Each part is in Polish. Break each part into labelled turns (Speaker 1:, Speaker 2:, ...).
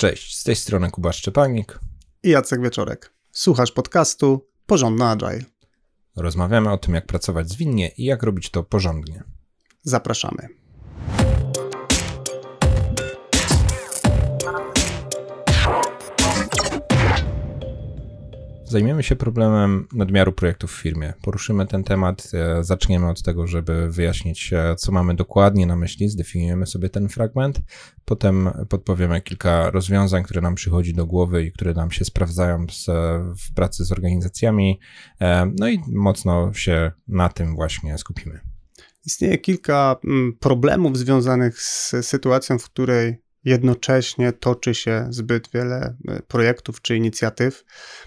Speaker 1: Cześć, z tej strony Kuba Szczepanik
Speaker 2: i Jacek Wieczorek. Słuchasz podcastu Porządny Agile.
Speaker 1: Rozmawiamy o tym, jak pracować zwinnie i jak robić to porządnie.
Speaker 2: Zapraszamy.
Speaker 1: Zajmiemy się problemem nadmiaru projektów w firmie. Poruszymy ten temat, e, zaczniemy od tego, żeby wyjaśnić, e, co mamy dokładnie na myśli, zdefiniujemy sobie ten fragment, potem podpowiemy kilka rozwiązań, które nam przychodzi do głowy i które nam się sprawdzają z, w pracy z organizacjami, e, no i mocno się na tym właśnie skupimy.
Speaker 2: Istnieje kilka mm, problemów związanych z sytuacją, w której jednocześnie toczy się zbyt wiele e, projektów czy inicjatyw.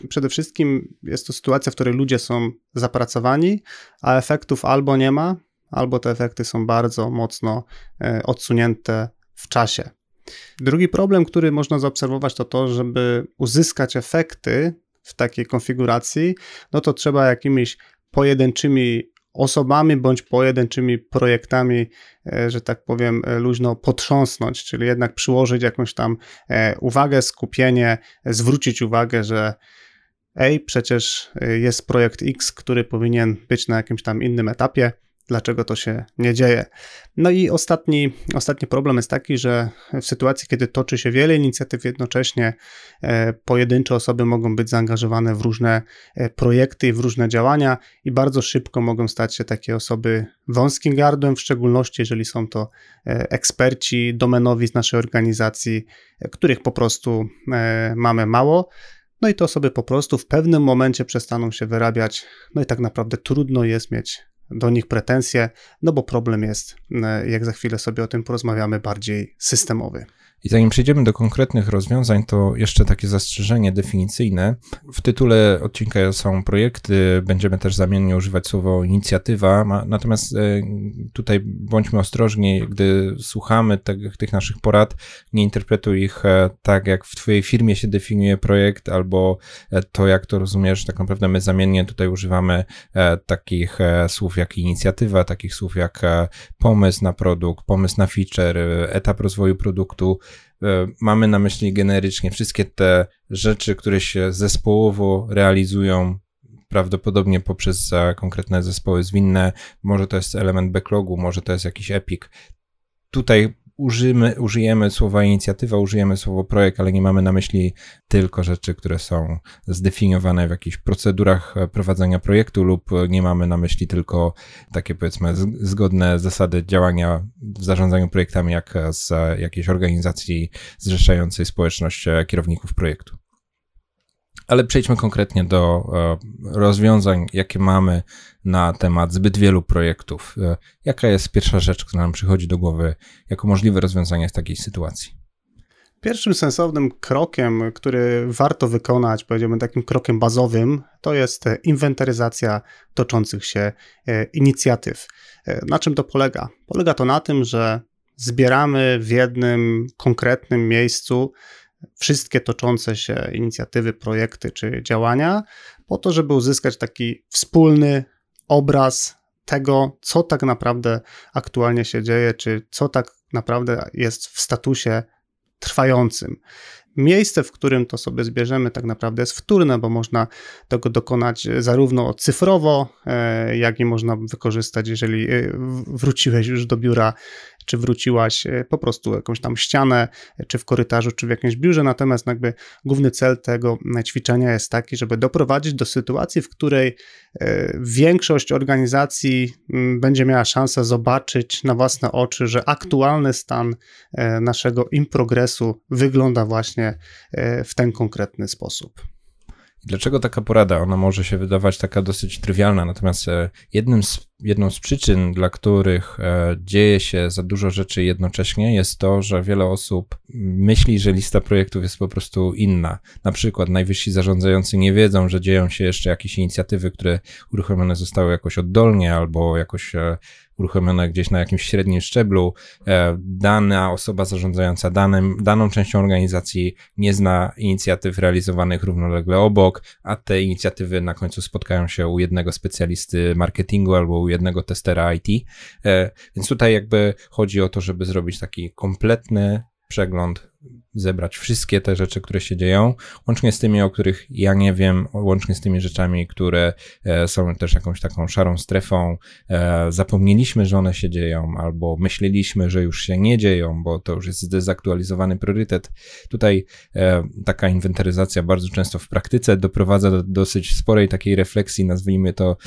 Speaker 2: Przede wszystkim jest to sytuacja, w której ludzie są zapracowani, a efektów albo nie ma, albo te efekty są bardzo mocno e, odsunięte w czasie. Drugi problem, który można zaobserwować, to to, żeby uzyskać efekty w takiej konfiguracji, no to trzeba jakimiś pojedynczymi osobami bądź pojedynczymi projektami, e, że tak powiem, e, luźno potrząsnąć, czyli jednak przyłożyć jakąś tam e, uwagę, skupienie, zwrócić uwagę, że ej, przecież jest projekt X, który powinien być na jakimś tam innym etapie, dlaczego to się nie dzieje. No i ostatni, ostatni problem jest taki, że w sytuacji, kiedy toczy się wiele inicjatyw jednocześnie, e, pojedyncze osoby mogą być zaangażowane w różne e, projekty i w różne działania i bardzo szybko mogą stać się takie osoby wąskim gardłem, w szczególności jeżeli są to e, eksperci domenowi z naszej organizacji, których po prostu mamy mało. No i te osoby po prostu w pewnym momencie przestaną się wyrabiać, no i tak naprawdę trudno jest mieć do nich pretensje, no bo problem jest, e, jak za chwilę sobie o tym porozmawiamy, bardziej systemowy.
Speaker 1: I zanim przejdziemy do konkretnych rozwiązań, to jeszcze takie zastrzeżenie definicyjne. W tytule odcinka są projekty, będziemy też zamiennie używać słowo inicjatywa, natomiast e, tutaj bądźmy ostrożni, gdy słuchamy tych naszych porad, nie interpretuj ich e, tak, jak w Twojej firmie się definiuje projekt, albo to, jak to rozumiesz. Tak naprawdę my zamiennie tutaj używamy takich słów jak inicjatywa, takich słów jak pomysł na produkt, pomysł na feature, etap rozwoju produktu. E, mamy na myśli generycznie wszystkie te rzeczy, które się zespołowo realizują prawdopodobnie poprzez konkretne zespoły zwinne. Może to jest element backlogu, może to jest jakiś epic. Tutaj użyjemy, użyjemy słowa inicjatywa, użyjemy słowo projekt, ale nie mamy na myśli tylko rzeczy, które są zdefiniowane w jakichś procedurach prowadzenia projektu lub nie mamy na myśli tylko takie powiedzmy zgodne zasady działania w zarządzaniu projektami jak z jakiejś organizacji zrzeszającej społeczność kierowników projektu. Ale przejdźmy konkretnie do e, rozwiązań, jakie mamy na temat zbyt wielu projektów. E, jaka jest pierwsza rzecz, która nam przychodzi do głowy jako możliwe rozwiązanie w takiej sytuacji?
Speaker 2: Pierwszym sensownym krokiem, który warto wykonać, powiedziałbym takim krokiem bazowym, to jest inwentaryzacja toczących się e, inicjatyw. Na czym to polega? Polega to na tym, że zbieramy w jednym konkretnym miejscu wszystkie toczące się inicjatywy, projekty czy działania, po to, żeby uzyskać taki wspólny obraz tego, co tak naprawdę aktualnie się dzieje, czy co tak naprawdę jest w statusie trwającym. Miejsce, w którym to sobie zbierzemy, tak naprawdę jest wtórne, bo można tego dokonać zarówno cyfrowo, e, jak i można wykorzystać, jeżeli e, wróciłeś już do biura czy wróciłaś e, po prostu jakąś tam ścianę, czy w korytarzu, czy w jakimś biurze. Natomiast jakby główny cel tego ćwiczenia jest taki, żeby doprowadzić do sytuacji, w której e, większość organizacji będzie miała szansę zobaczyć na własne oczy, że aktualny stan e, naszego improgresu wygląda właśnie w ten konkretny sposób.
Speaker 1: Dlaczego taka porada? Ona może się wydawać taka dosyć trywialna, natomiast jednym z jedną z przyczyn, dla których e, dzieje się za dużo rzeczy jednocześnie, jest to, że wiele osób myśli, że lista projektów jest po prostu inna. Na przykład najwyżsi zarządzający nie wiedzą, że dzieją się jeszcze jakieś inicjatywy, które uruchomione zostały jakoś oddolnie albo jakoś e, uruchomione gdzieś na jakimś średnim szczeblu. E, dana osoba zarządzająca danym, daną częścią organizacji nie zna inicjatyw realizowanych równolegle obok, a te inicjatywy na końcu spotkają się u jednego specjalisty marketingu albo u jednego testera IT. E, więc tutaj jakby chodzi o to, żeby zrobić taki kompletny przegląd zebrać wszystkie te rzeczy, które się dzieją, łącznie z tymi, o których ja nie wiem, łącznie z tymi rzeczami, które e, są też jakąś taką szarą strefą. E, zapomnieliśmy, że one się dzieją, albo myśleliśmy, że już się nie dzieją, bo to już jest zdezaktualizowany priorytet. Tutaj e, taka inwentaryzacja bardzo często w praktyce doprowadza do dosyć sporej takiej refleksji, nazwijmy to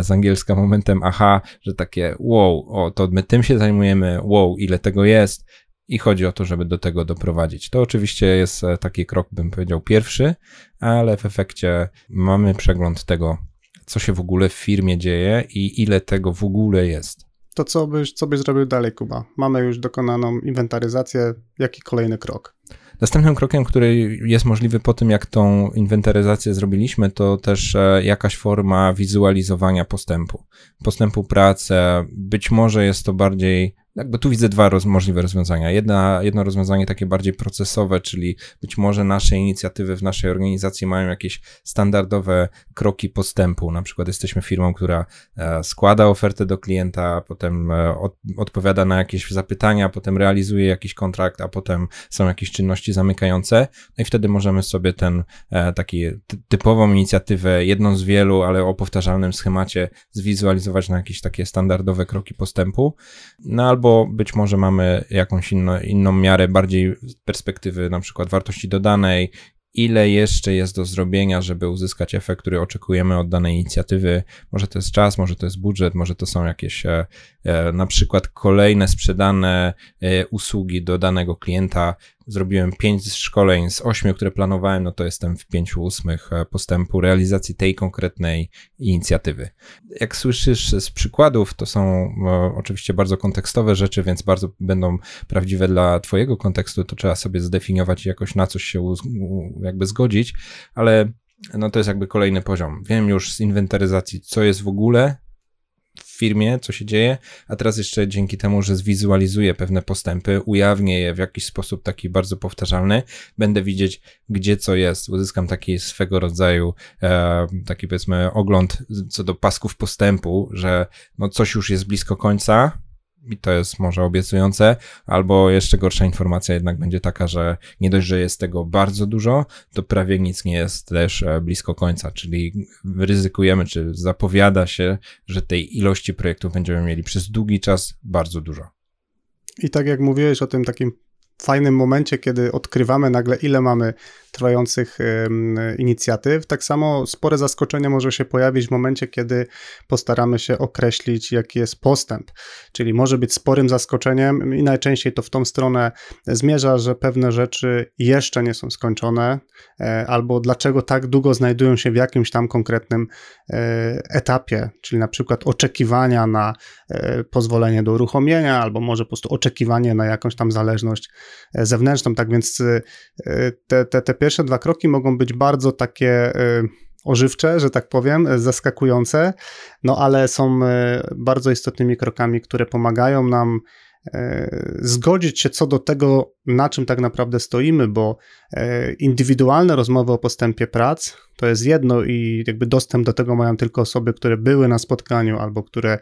Speaker 1: z angielska momentem aha, że takie wow, o, to my tym się zajmujemy, wow, ile tego jest, i chodzi o to, żeby do tego doprowadzić. To oczywiście jest e, taki krok, bym powiedział, pierwszy, ale w efekcie mamy przegląd tego, co się w ogóle w firmie dzieje i ile tego w ogóle jest.
Speaker 2: To co byś, co byś zrobił dalej, Kuba? Mamy już dokonaną inwentaryzację. Jaki kolejny krok?
Speaker 1: Następnym krokiem, który jest możliwy po tym, jak tą inwentaryzację zrobiliśmy, to też e, jakaś forma wizualizowania postępu. Postępu pracy. Być może jest to bardziej jakby tu widzę dwa roz, możliwe rozwiązania. Jedna, jedno rozwiązanie takie bardziej procesowe, czyli być może nasze inicjatywy w naszej organizacji mają jakieś standardowe kroki postępu. Na przykład jesteśmy firmą, która e, składa ofertę do klienta, potem e, od, odpowiada na jakieś zapytania, potem realizuje jakiś kontrakt, a potem są jakieś czynności zamykające. No i wtedy możemy sobie ten e, taki typową inicjatywę, jedną z wielu, ale o powtarzalnym schemacie zwizualizować na jakieś takie standardowe kroki postępu. No albo albo być może mamy jakąś inno, inną miarę, bardziej z perspektywy na przykład wartości dodanej, ile jeszcze jest do zrobienia, żeby uzyskać efekt, który oczekujemy od danej inicjatywy. Może to jest czas, może to jest budżet, może to są jakieś e, e, na przykład kolejne sprzedane e, usługi do danego klienta, zrobiłem pięć szkoleń z ośmiu, które planowałem, no to jestem w pięciu ósmych e, postępu realizacji tej konkretnej inicjatywy. Jak słyszysz z przykładów, to są no, oczywiście bardzo kontekstowe rzeczy, więc bardzo będą prawdziwe dla Twojego kontekstu, to trzeba sobie zdefiniować i jakoś na coś się jakby zgodzić, ale no to jest jakby kolejny poziom. Wiem już z inwentaryzacji, co jest w ogóle, firmie, co się dzieje, a teraz jeszcze dzięki temu, że zwizualizuję pewne postępy, ujawnię je w jakiś sposób taki bardzo powtarzalny, będę widzieć, gdzie co jest. Uzyskam taki swego rodzaju, e, taki powiedzmy ogląd co do pasków postępu, że no coś już jest blisko końca, i to jest może obiecujące, albo jeszcze gorsza informacja jednak będzie taka, że nie dość, że jest tego bardzo dużo, to prawie nic nie jest też e, blisko końca, czyli ryzykujemy, czy zapowiada się, że tej ilości projektów będziemy mieli przez długi czas bardzo dużo.
Speaker 2: I tak jak mówiłeś o tym takim fajnym momencie, kiedy odkrywamy nagle, ile mamy trwających inicjatyw. Tak samo spore zaskoczenie może się pojawić w momencie, kiedy postaramy się określić, jaki jest postęp. Czyli może być sporym zaskoczeniem i najczęściej to w tą stronę zmierza, że pewne rzeczy jeszcze nie są skończone, e, albo dlaczego tak długo znajdują się w jakimś tam konkretnym e, etapie, czyli na przykład oczekiwania na e, pozwolenie do uruchomienia, albo może po prostu oczekiwanie na jakąś tam zależność zewnętrzną. Tak więc te, te, te pierwsze dwa kroki mogą być bardzo takie y, ożywcze, że tak powiem, zaskakujące, no ale są y, bardzo istotnymi krokami, które pomagają nam y, zgodzić się co do tego, na czym tak naprawdę stoimy, bo indywidualne rozmowy o postępie prac to jest jedno i jakby dostęp do tego mają tylko osoby, które były na spotkaniu albo które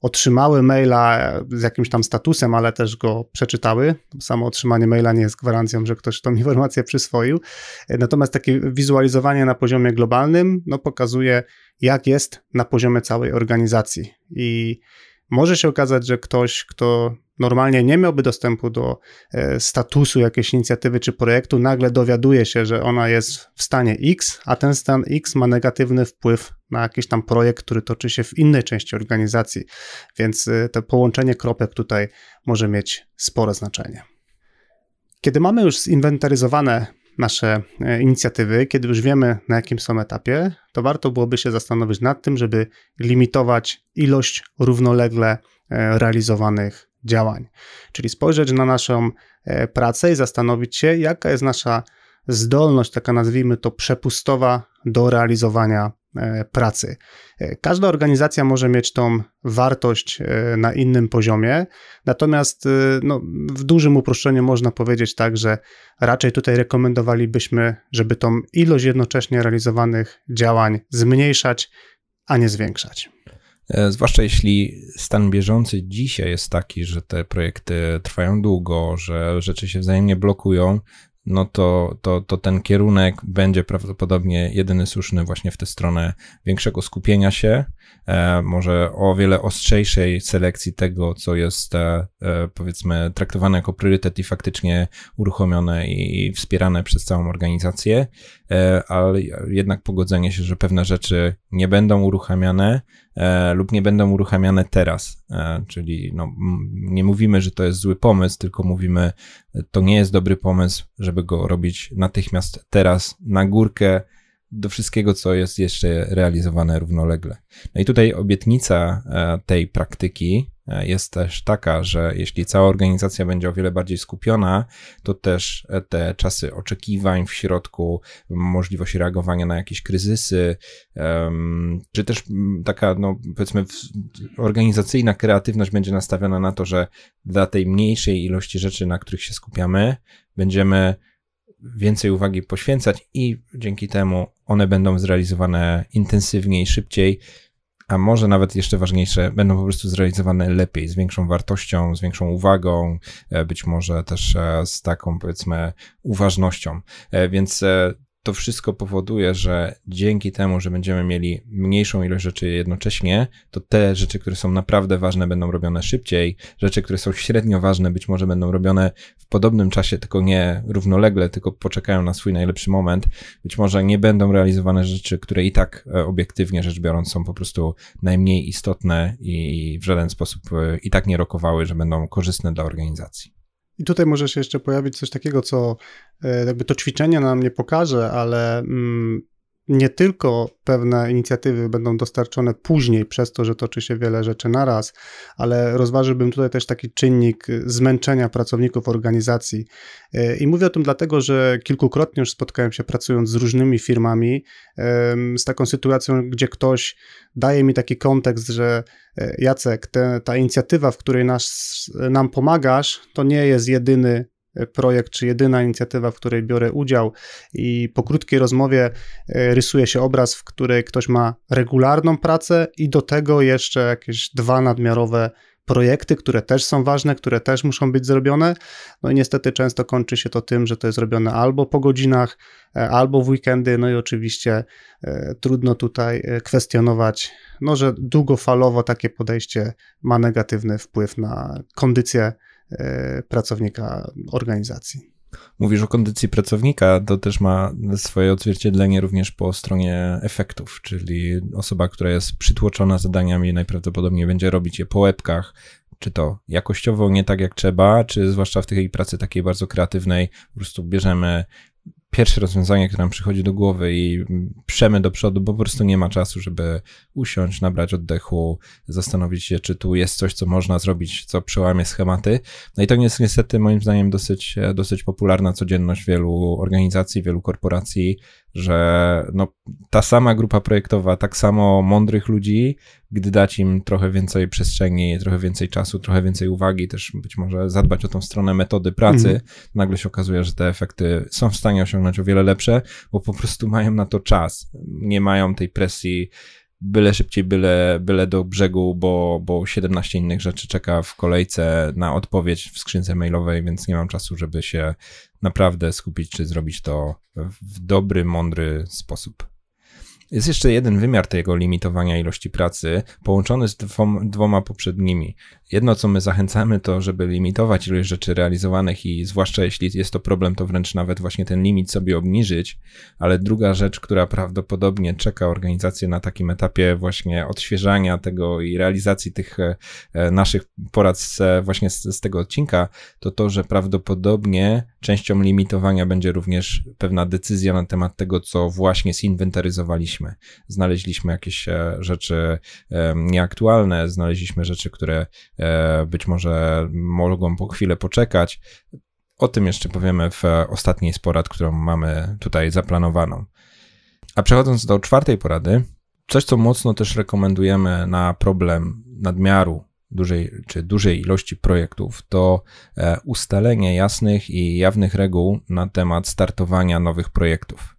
Speaker 2: otrzymały maila z jakimś tam statusem, ale też go przeczytały. Samo otrzymanie maila nie jest gwarancją, że ktoś tą informację przyswoił. Natomiast takie wizualizowanie na poziomie globalnym no, pokazuje, jak jest na poziomie całej organizacji. I może się okazać, że ktoś, kto normalnie nie miałby dostępu do e, statusu jakiejś inicjatywy czy projektu, nagle dowiaduje się, że ona jest w stanie X, a ten stan X ma negatywny wpływ na jakiś tam projekt, który toczy się w innej części organizacji. Więc e, to połączenie kropek tutaj może mieć spore znaczenie. Kiedy mamy już zinwentaryzowane nasze e, inicjatywy, kiedy już wiemy na jakim są etapie, to warto byłoby się zastanowić nad tym, żeby limitować ilość równolegle realizowanych działań. Czyli spojrzeć na naszą e, pracę i zastanowić się, jaka jest nasza zdolność, taka nazwijmy to przepustowa do realizowania e, pracy. E, każda organizacja może mieć tą wartość na innym poziomie, natomiast no, w dużym uproszczeniu można powiedzieć tak, że raczej tutaj rekomendowalibyśmy, żeby tą ilość jednocześnie realizowanych działań zmniejszać, a nie zwiększać.
Speaker 1: E, zwłaszcza jeśli stan bieżący dzisiaj jest taki, że te projekty trwają długo, że rzeczy się wzajemnie blokują, no to, to, to ten kierunek będzie prawdopodobnie jedyny słuszny właśnie w tę stronę większego skupienia się, e, może o wiele ostrzejszej selekcji tego, co jest e, powiedzmy traktowane jako priorytet i faktycznie uruchomione i wspierane przez całą organizację, ale jednak pogodzenie się, że pewne rzeczy nie będą uruchamiane lub nie będą uruchamiane teraz, czyli no, nie mówimy, że to jest zły pomysł, tylko mówimy, to nie jest dobry pomysł, żeby go robić natychmiast teraz na górkę do wszystkiego, co jest jeszcze realizowane równolegle. No i tutaj obietnica e, tej praktyki e, jest też taka, że jeśli cała organizacja będzie o wiele bardziej skupiona, to też te czasy oczekiwań w środku, możliwość reagowania na jakieś kryzysy, czy też taka, no powiedzmy, organizacyjna kreatywność będzie nastawiona na to, że dla tej mniejszej ilości rzeczy, na których się skupiamy, będziemy więcej uwagi poświęcać i dzięki temu one będą zrealizowane intensywniej, szybciej, a może nawet jeszcze ważniejsze, będą po prostu zrealizowane lepiej, z większą wartością, z większą uwagą, e, być może też e, z taką powiedzmy uważnością. E, więc to wszystko powoduje, że dzięki temu, że będziemy mieli mniejszą ilość rzeczy jednocześnie, to te rzeczy, które są naprawdę ważne, będą robione szybciej. Rzeczy, które są średnio ważne, być może będą robione w podobnym czasie, tylko nie równolegle, tylko poczekają na swój najlepszy moment. Być może nie będą realizowane rzeczy, które i tak e, obiektywnie rzecz biorąc są po prostu najmniej istotne i w żaden sposób e, i tak nie rokowały, że będą korzystne dla organizacji.
Speaker 2: I tutaj może się jeszcze pojawić coś takiego, co e, jakby to ćwiczenie nam nie pokaże, ale mm, nie tylko pewne inicjatywy będą dostarczone później przez to, że toczy się wiele rzeczy naraz, ale rozważyłbym tutaj też taki czynnik zmęczenia pracowników organizacji. E, I mówię o tym dlatego, że kilkukrotnie już spotkałem się pracując z różnymi firmami z taką sytuacją, gdzie ktoś daje mi taki kontekst, że e, Jacek, te, ta inicjatywa, w której nas, nam pomagasz, to nie jest jedyny projekt, czy jedyna inicjatywa, w której biorę udział, i po krótkiej rozmowie e, rysuje się obraz, w której ktoś ma regularną pracę i do tego jeszcze jakieś dwa nadmiarowe projekty, które też są ważne, które też muszą być zrobione. No i niestety często kończy się to tym, że to jest robione albo po godzinach, e, albo w weekendy. No i oczywiście e, trudno tutaj kwestionować, no, że długofalowo takie podejście ma negatywny wpływ na kondycję pracownika organizacji.
Speaker 1: Mówisz o kondycji pracownika, to też ma swoje odzwierciedlenie również po stronie efektów, czyli osoba, która jest przytłoczona zadaniami, najprawdopodobniej będzie robić je po łebkach, czy to jakościowo nie tak jak trzeba, czy zwłaszcza w tej pracy takiej bardzo kreatywnej, po prostu bierzemy pierwsze rozwiązanie, które nam przychodzi do głowy i przemy do przodu, bo po prostu nie ma czasu, żeby usiąść, nabrać oddechu, zastanowić się, czy tu jest coś, co można zrobić, co przełamie schematy. No i to jest niestety moim zdaniem dosyć, dosyć popularna codzienność wielu organizacji, wielu korporacji, że no, ta sama grupa projektowa, tak samo mądrych ludzi, gdy dać im trochę więcej przestrzeni, trochę więcej czasu, trochę więcej uwagi, też być może zadbać o tą stronę metody pracy, mm. nagle się okazuje, że te efekty są w stanie osiągnąć o wiele lepsze, bo po prostu mają na to czas. Nie mają tej presji byle szybciej, byle, byle do brzegu, bo, bo 17 innych rzeczy czeka w kolejce na odpowiedź w skrzynce mailowej, więc nie mam czasu, żeby się naprawdę skupić, czy zrobić to w dobry, mądry sposób. Jest jeszcze jeden wymiar tego limitowania ilości pracy, połączony z dwoma poprzednimi. Jedno, co my zachęcamy, to żeby limitować ilość rzeczy realizowanych i zwłaszcza jeśli jest to problem, to wręcz nawet właśnie ten limit sobie obniżyć, ale druga rzecz, która prawdopodobnie czeka organizację na takim etapie właśnie odświeżania tego i realizacji tych e, naszych porad z, właśnie z, z tego odcinka, to to, że prawdopodobnie częścią limitowania będzie również pewna decyzja na temat tego, co właśnie zinwentaryzowaliśmy. Znaleźliśmy jakieś e, rzeczy nieaktualne, znaleźliśmy rzeczy, które E, być może mogą po chwilę poczekać. O tym jeszcze powiemy w ostatniej z porad, którą mamy tutaj zaplanowaną. A przechodząc do czwartej porady, coś, co mocno też rekomendujemy na problem nadmiaru dużej czy dużej ilości projektów, to e, ustalenie jasnych i jawnych reguł na temat startowania nowych projektów.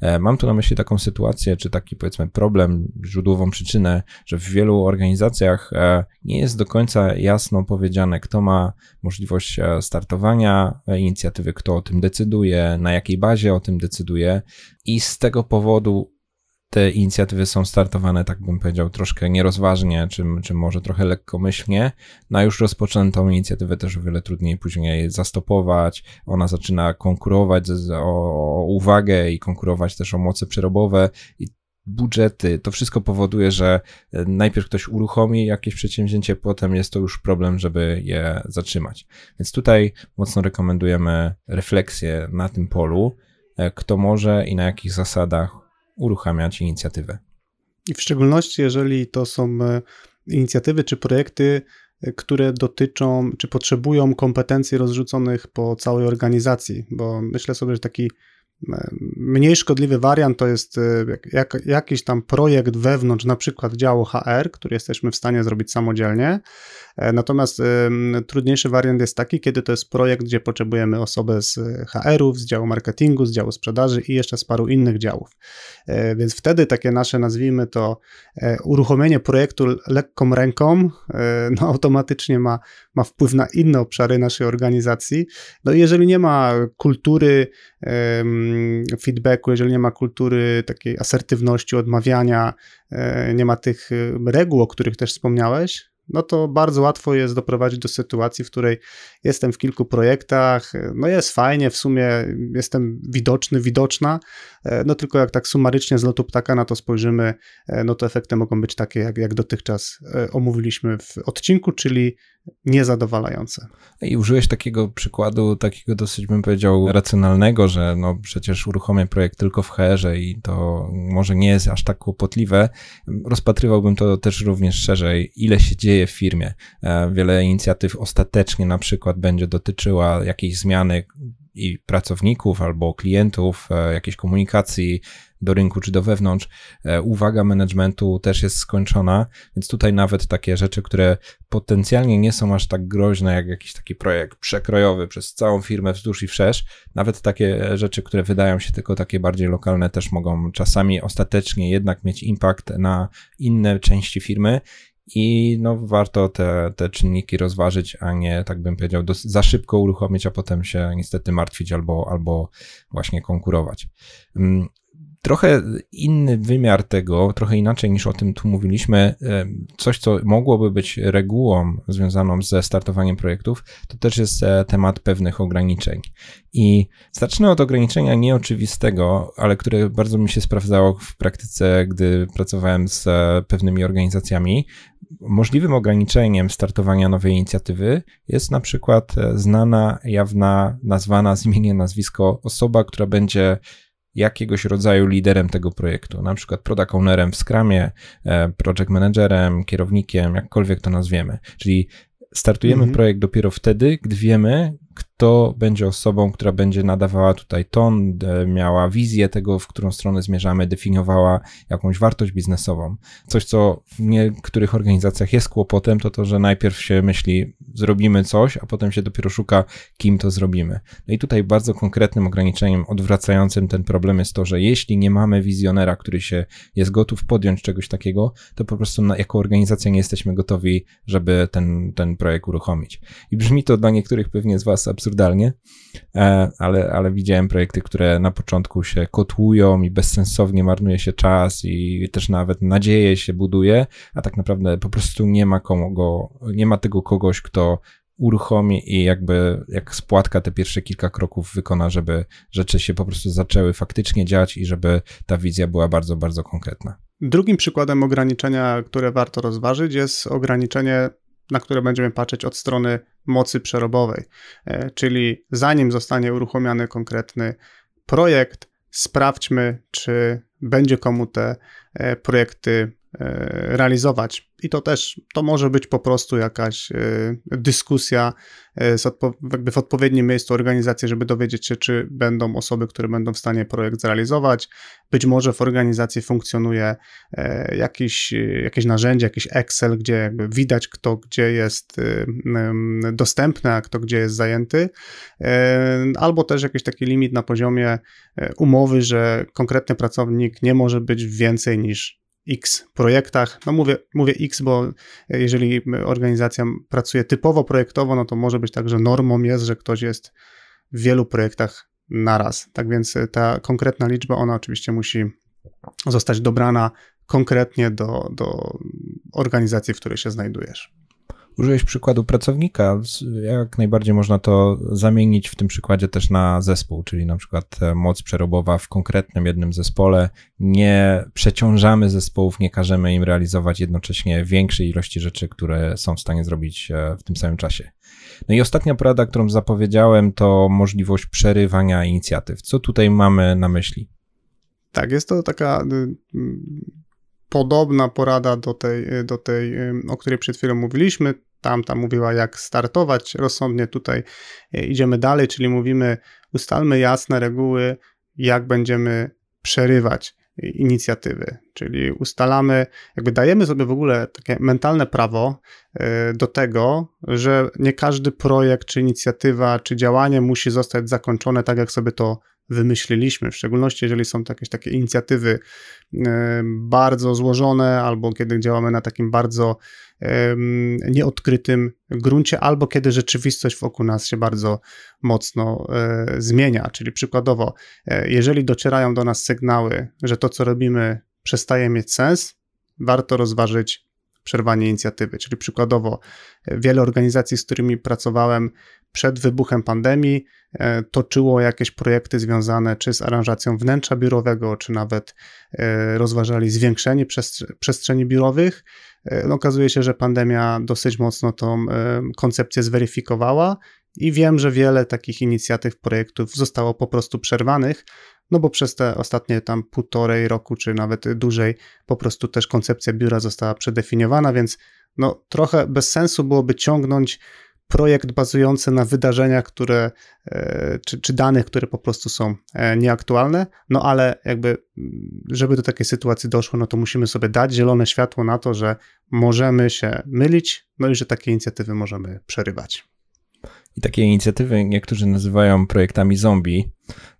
Speaker 1: E, mam tu na myśli taką sytuację, czy taki powiedzmy problem, źródłową przyczynę, że w wielu organizacjach e, nie jest do końca jasno powiedziane, kto ma możliwość e, startowania inicjatywy, kto o tym decyduje, na jakiej bazie o tym decyduje. I z tego powodu te inicjatywy są startowane, tak bym powiedział, troszkę nierozważnie, czy, czy może trochę lekkomyślnie. Na już rozpoczętą inicjatywę też o wiele trudniej później zastopować. Ona zaczyna konkurować o uwagę i konkurować też o moce przerobowe i budżety. To wszystko powoduje, że e, najpierw ktoś uruchomi jakieś przedsięwzięcie, potem jest to już problem, żeby je zatrzymać. Więc tutaj mocno rekomendujemy refleksję na tym polu, e, kto może i na jakich zasadach uruchamiać inicjatywę.
Speaker 2: I w szczególności, jeżeli to są e, inicjatywy czy projekty, e, które dotyczą czy potrzebują kompetencji rozrzuconych po całej organizacji, bo myślę sobie, że taki Mniej szkodliwy wariant to jest e, jak, jakiś tam projekt wewnątrz, na przykład działu HR, który jesteśmy w stanie zrobić samodzielnie. E, natomiast trudniejszy wariant jest taki, kiedy to jest projekt, gdzie potrzebujemy osobę z HR-ów, z działu marketingu, z działu sprzedaży i jeszcze z paru innych działów. E, więc wtedy takie nasze, nazwijmy to, uruchomienie projektu lekką ręką, no automatycznie ma, ma wpływ na inne obszary naszej organizacji. No i jeżeli nie ma kultury, feedbacku, jeżeli nie ma kultury takiej asertywności, odmawiania, e, nie ma tych e, reguł, o których też wspomniałeś, no to bardzo łatwo jest doprowadzić do sytuacji, w której jestem w kilku projektach, no jest fajnie, w sumie jestem widoczny, widoczna, e, no tylko jak tak sumarycznie z lotu ptaka na to spojrzymy, no to efekty mogą być takie, jak, jak dotychczas omówiliśmy w odcinku, czyli niezadowalające.
Speaker 1: I użyłeś takiego przykładu, takiego dosyć bym powiedział racjonalnego, że no przecież uruchomię projekt tylko w HR i to może nie jest aż tak kłopotliwe. Rozpatrywałbym to też również szerzej, ile się dzieje w firmie. E, wiele inicjatyw ostatecznie na przykład będzie dotyczyła jakiejś zmiany i pracowników albo klientów, e, jakiejś komunikacji do rynku czy do wewnątrz, e, uwaga managementu też jest skończona, więc tutaj nawet takie rzeczy, które potencjalnie nie są aż tak groźne jak jakiś taki projekt przekrojowy przez całą firmę wzdłuż i wszerz, nawet takie rzeczy, które wydają się tylko takie bardziej lokalne też mogą czasami ostatecznie jednak mieć impact na inne części firmy i no, warto te, te czynniki rozważyć, a nie, tak bym powiedział, za szybko uruchomić, a potem się niestety martwić albo, albo właśnie konkurować. Trochę inny wymiar tego, trochę inaczej niż o tym tu mówiliśmy, e, coś, co mogłoby być regułą związaną ze startowaniem projektów, to też jest e, temat pewnych ograniczeń. I zacznę od ograniczenia nieoczywistego, ale które bardzo mi się sprawdzało w praktyce, gdy pracowałem z e, pewnymi organizacjami. Możliwym ograniczeniem startowania nowej inicjatywy jest na przykład znana, jawna, nazwana z imienia, nazwisko osoba, która będzie jakiegoś rodzaju liderem tego projektu, na przykład product ownerem w Scrumie, e, project managerem, kierownikiem, jakkolwiek to nazwiemy. Czyli startujemy mhm. projekt dopiero wtedy, gdy wiemy, kto będzie osobą, która będzie nadawała tutaj ton, miała wizję tego, w którą stronę zmierzamy, definiowała jakąś wartość biznesową. Coś, co w niektórych organizacjach jest kłopotem, to to, że najpierw się myśli, zrobimy coś, a potem się dopiero szuka, kim to zrobimy. No i tutaj bardzo konkretnym ograniczeniem odwracającym ten problem jest to, że jeśli nie mamy wizjonera, który się jest gotów podjąć czegoś takiego, to po prostu jako organizacja nie jesteśmy gotowi, żeby ten, ten projekt uruchomić. I brzmi to dla niektórych pewnie z Was absurdalnie, e, ale, ale widziałem projekty, które na początku się kotłują i bezsensownie marnuje się czas i też nawet nadzieję się buduje, a tak naprawdę po prostu nie ma kogo, nie ma tego kogoś, kto uruchomi i jakby jak spłatka te pierwsze kilka kroków wykona, żeby rzeczy się po prostu zaczęły faktycznie dziać i żeby ta wizja była bardzo, bardzo konkretna.
Speaker 2: Drugim przykładem ograniczenia, które warto rozważyć, jest ograniczenie na które będziemy patrzeć od strony mocy przerobowej. E, czyli zanim zostanie uruchomiony konkretny projekt, sprawdźmy, czy będzie komu te e, projekty realizować. I to też, to może być po prostu jakaś dyskusja jakby w odpowiednim miejscu organizacji, żeby dowiedzieć się, czy będą osoby, które będą w stanie projekt zrealizować. Być może w organizacji funkcjonuje jakiś, jakieś narzędzie, jakiś Excel, gdzie jakby widać, kto gdzie jest dostępny, a kto gdzie jest zajęty, albo też jakiś taki limit na poziomie umowy, że konkretny pracownik nie może być więcej niż X projektach. No mówię, mówię X, bo jeżeli organizacja pracuje typowo projektowo, no to może być tak, że normą jest, że ktoś jest w wielu projektach naraz. Tak więc ta konkretna liczba, ona oczywiście musi zostać dobrana konkretnie do, do organizacji, w której się znajdujesz.
Speaker 1: Użyłeś przykładu pracownika. Jak najbardziej można to zamienić w tym przykładzie też na zespół, czyli na przykład e, moc przerobowa w konkretnym jednym zespole. Nie przeciążamy zespołów, nie każemy im realizować jednocześnie większej ilości rzeczy, które są w stanie zrobić e, w tym samym czasie. No i ostatnia porada, którą zapowiedziałem, to możliwość przerywania inicjatyw. Co tutaj mamy na myśli?
Speaker 2: Tak, jest to taka y, podobna porada do tej, do tej, o której przed chwilą mówiliśmy. Tamta mówiła, jak startować rozsądnie. Tutaj e, idziemy dalej, czyli mówimy, ustalmy jasne reguły, jak będziemy przerywać inicjatywy, czyli ustalamy, jakby dajemy sobie w ogóle takie mentalne prawo e, do tego, że nie każdy projekt, czy inicjatywa, czy działanie musi zostać zakończone tak, jak sobie to wymyśliliśmy, w szczególności jeżeli są jakieś takie inicjatywy e, bardzo złożone, albo kiedy działamy na takim bardzo nieodkrytym gruncie, albo kiedy rzeczywistość wokół nas się bardzo mocno e, zmienia. Czyli przykładowo, e, jeżeli docierają do nas sygnały, że to, co robimy, przestaje mieć sens, warto rozważyć przerwanie inicjatywy. Czyli przykładowo, wiele organizacji, z którymi pracowałem, przed wybuchem pandemii e, toczyło jakieś projekty związane czy z aranżacją wnętrza biurowego, czy nawet e, rozważali zwiększenie przestrzeni biurowych. E, no, okazuje się, że pandemia dosyć mocno tą koncepcję zweryfikowała i wiem, że wiele takich inicjatyw, projektów zostało po prostu przerwanych, no bo przez te ostatnie tam półtorej roku, czy nawet dłużej, po prostu też koncepcja biura została przedefiniowana, więc no trochę bez sensu byłoby ciągnąć projekt bazujący na wydarzeniach, które, e, czy, czy danych, które po prostu są e, nieaktualne, no ale jakby, żeby do takiej sytuacji doszło, no to musimy sobie dać zielone światło na to, że możemy się mylić, no i że takie inicjatywy możemy przerywać.
Speaker 1: I takie inicjatywy niektórzy nazywają projektami zombie,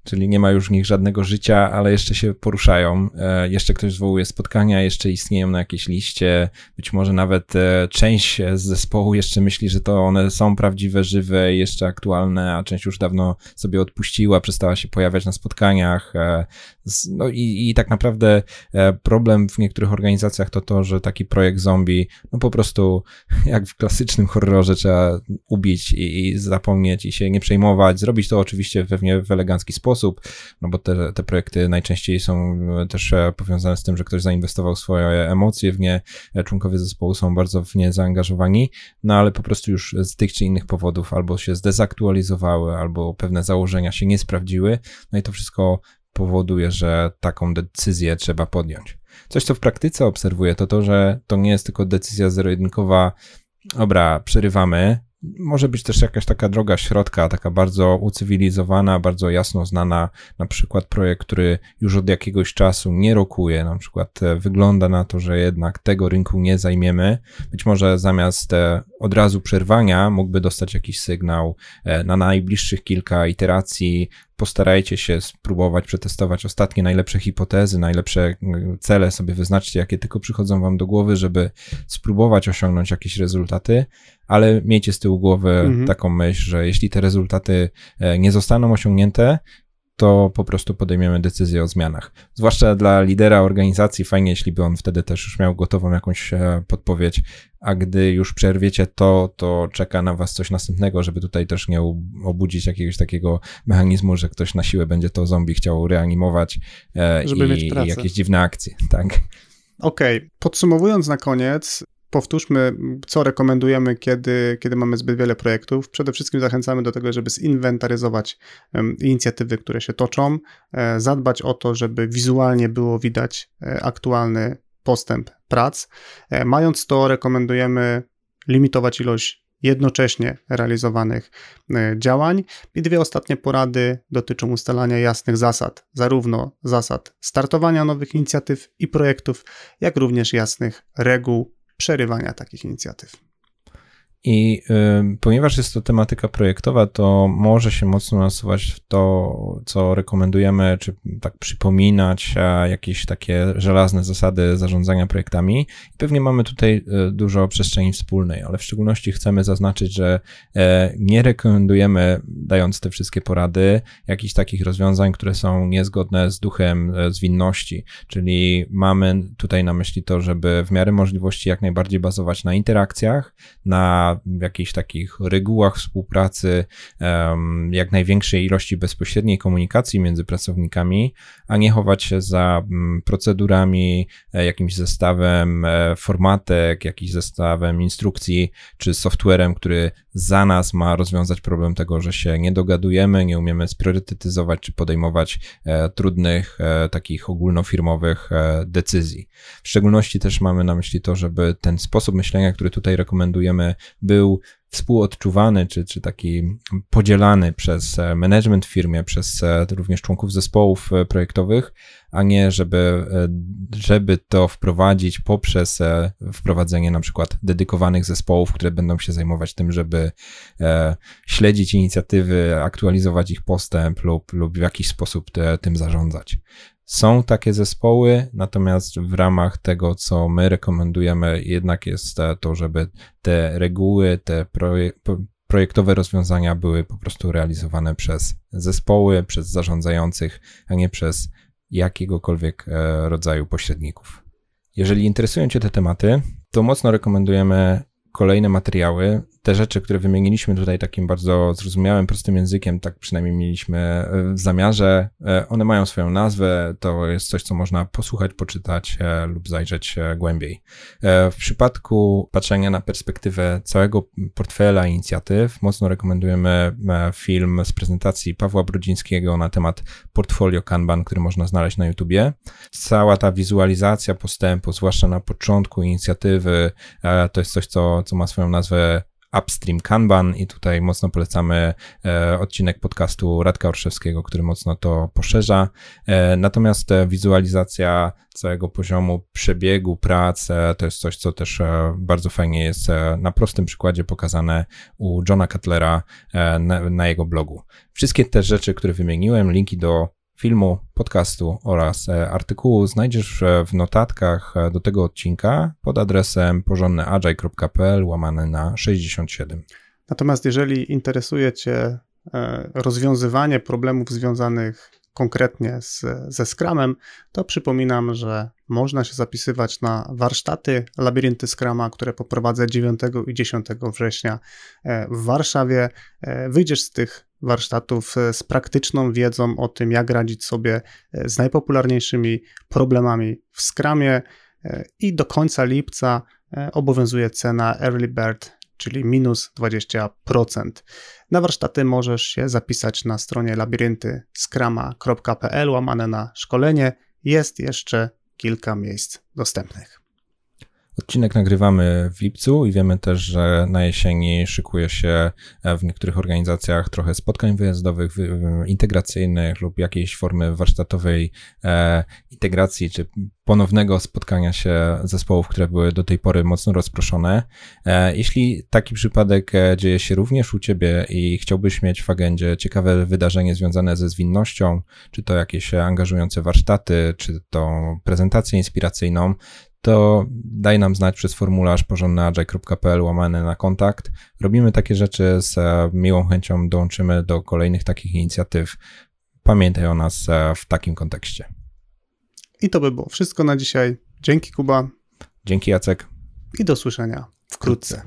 Speaker 1: czyli nie ma już w nich żadnego życia, ale jeszcze się poruszają. E, jeszcze ktoś zwołuje spotkania, jeszcze istnieją na jakiejś liście. Być może nawet e, część z zespołu jeszcze myśli, że to one są prawdziwe, żywe, jeszcze aktualne, a część już dawno sobie odpuściła, przestała się pojawiać na spotkaniach. E, no i, i tak naprawdę problem w niektórych organizacjach to to, że taki projekt zombie, no po prostu jak w klasycznym horrorze trzeba ubić i, i zapomnieć i się nie przejmować. Zrobić to oczywiście pewnie w elegancki sposób sposób, no bo te, te projekty najczęściej są e, też e, powiązane z tym, że ktoś zainwestował swoje emocje w nie, e, członkowie zespołu są bardzo w nie zaangażowani, no ale po prostu już z tych czy innych powodów albo się zdezaktualizowały, albo pewne założenia się nie sprawdziły, no i to wszystko powoduje, że taką decyzję trzeba podjąć. Coś, co w praktyce obserwuję, to to, że to nie jest tylko decyzja zero-jedynkowa, dobra, przerywamy, może być też jakaś taka droga środka, taka bardzo ucywilizowana, bardzo jasno znana, na przykład projekt, który już od jakiegoś czasu nie rokuje, na przykład e, wygląda na to, że jednak tego rynku nie zajmiemy. Być może zamiast e, od razu przerwania mógłby dostać jakiś sygnał e, na najbliższych kilka iteracji, postarajcie się spróbować przetestować ostatnie najlepsze hipotezy, najlepsze mm, cele sobie wyznaczcie, jakie tylko przychodzą wam do głowy, żeby spróbować osiągnąć jakieś rezultaty, ale miejcie z tyłu głowy mhm. taką myśl, że jeśli te rezultaty e, nie zostaną osiągnięte, to po prostu podejmiemy decyzję o zmianach. Zwłaszcza dla lidera organizacji fajnie, jeśli by on wtedy też już miał gotową jakąś e, podpowiedź, a gdy już przerwiecie to, to czeka na was coś następnego, żeby tutaj też nie obudzić jakiegoś takiego mechanizmu, że ktoś na siłę będzie to zombie chciał reanimować e, żeby i, i jakieś dziwne akcje, tak?
Speaker 2: Okej, okay. podsumowując na koniec, Powtórzmy, co rekomendujemy, kiedy, kiedy mamy zbyt wiele projektów. Przede wszystkim zachęcamy do tego, żeby zinwentaryzować inicjatywy, które się toczą, e, zadbać o to, żeby wizualnie było widać e, aktualny postęp prac. Mając to, rekomendujemy limitować ilość jednocześnie realizowanych e, działań. I dwie ostatnie porady dotyczą ustalania jasnych zasad, zarówno zasad startowania nowych inicjatyw i projektów, jak również jasnych reguł przerywania takich inicjatyw.
Speaker 1: I y, ponieważ jest to tematyka projektowa, to może się mocno nasuwać w to, co rekomendujemy, czy tak przypominać jakieś takie żelazne zasady zarządzania projektami. I pewnie mamy tutaj y, dużo przestrzeni wspólnej, ale w szczególności chcemy zaznaczyć, że y, nie rekomendujemy, dając te wszystkie porady, jakichś takich rozwiązań, które są niezgodne z duchem e, zwinności. Czyli mamy tutaj na myśli to, żeby w miarę możliwości jak najbardziej bazować na interakcjach, na w jakichś takich regułach współpracy, jak największej ilości bezpośredniej komunikacji między pracownikami, a nie chować się za mm, procedurami, e, jakimś zestawem e, formatek, jakimś zestawem instrukcji, czy softwarem, który za nas ma rozwiązać problem tego, że się nie dogadujemy, nie umiemy spriorytetyzować czy podejmować e, trudnych, takich ogólnofirmowych decyzji. W szczególności też mamy na myśli to, żeby ten sposób myślenia, który tutaj rekomendujemy, był współodczuwany, czy, czy taki podzielany przez e, management w firmie, przez e, również członków zespołów e, projektowych, a nie żeby, żeby to wprowadzić poprzez wprowadzenie na przykład dedykowanych zespołów, które będą się zajmować tym, żeby śledzić inicjatywy, aktualizować ich postęp lub, lub w jakiś sposób tym zarządzać. Są takie zespoły, natomiast w ramach tego, co my rekomendujemy, jednak jest to, żeby te reguły, te projektowe rozwiązania były po prostu realizowane przez zespoły, przez zarządzających, a nie przez jakiegokolwiek e, rodzaju pośredników. Jeżeli interesują Cię te tematy, to mocno rekomendujemy kolejne materiały te rzeczy, które wymieniliśmy tutaj takim bardzo zrozumiałym, prostym językiem, tak przynajmniej mieliśmy e, w zamiarze, e, one mają swoją nazwę, to jest coś, co można posłuchać, poczytać e, lub zajrzeć głębiej. W przypadku patrzenia na perspektywę całego portfela inicjatyw, mocno rekomendujemy film z prezentacji Pawła Brudzińskiego na temat portfolio Kanban, który można znaleźć na YouTubie. Cała ta wizualizacja postępu, zwłaszcza na początku inicjatywy, to jest coś, co, co ma swoją nazwę Upstream Kanban i tutaj mocno polecamy e, odcinek podcastu Radka Orszewskiego, który mocno to poszerza. E, natomiast e, wizualizacja całego poziomu przebiegu prac to jest coś, co też bardzo fajnie jest na prostym przykładzie pokazane u Johna Cutlera na, na jego blogu. Wszystkie te rzeczy, które wymieniłem, linki do filmu, podcastu oraz e, artykułu znajdziesz e, w notatkach e, do tego odcinka pod adresem porządnyagile.pl łamane na 67.
Speaker 2: Natomiast jeżeli interesuje Cię rozwiązywanie problemów związanych konkretnie z, ze Scrumem, to przypominam, że można się zapisywać na warsztaty Labirynty Scrama, które poprowadzę 9 i 10 września w Warszawie. Wyjdziesz z tych warsztatów e, z praktyczną wiedzą o tym, jak radzić sobie e, z najpopularniejszymi problemami w Scrumie e, i do końca lipca obowiązuje cena Early Bird, czyli minus 20%. Na warsztaty możesz się zapisać na stronie labiryntyskrama.pl łamane na szkolenie. Jest jeszcze kilka miejsc dostępnych.
Speaker 1: Odcinek nagrywamy w lipcu i wiemy też, że na jesieni szykuje się e, w niektórych organizacjach trochę spotkań wyjazdowych, integracyjnych lub jakiejś formy warsztatowej e, integracji czy ponownego spotkania się zespołów, które były do tej pory mocno rozproszone. E, jeśli taki przypadek dzieje się również u Ciebie i chciałbyś mieć w agendzie ciekawe wydarzenie związane ze zwinnością, czy to jakieś angażujące warsztaty, czy to prezentację inspiracyjną, to daj nam znać przez formularz porządnyagile.pl łamany na kontakt. Robimy takie rzeczy z e, miłą chęcią, dołączymy do kolejnych takich inicjatyw. Pamiętaj o nas e, w takim kontekście.
Speaker 2: I to by było wszystko na dzisiaj. Dzięki Kuba.
Speaker 1: Dzięki Jacek.
Speaker 2: I do słyszenia wkrótce.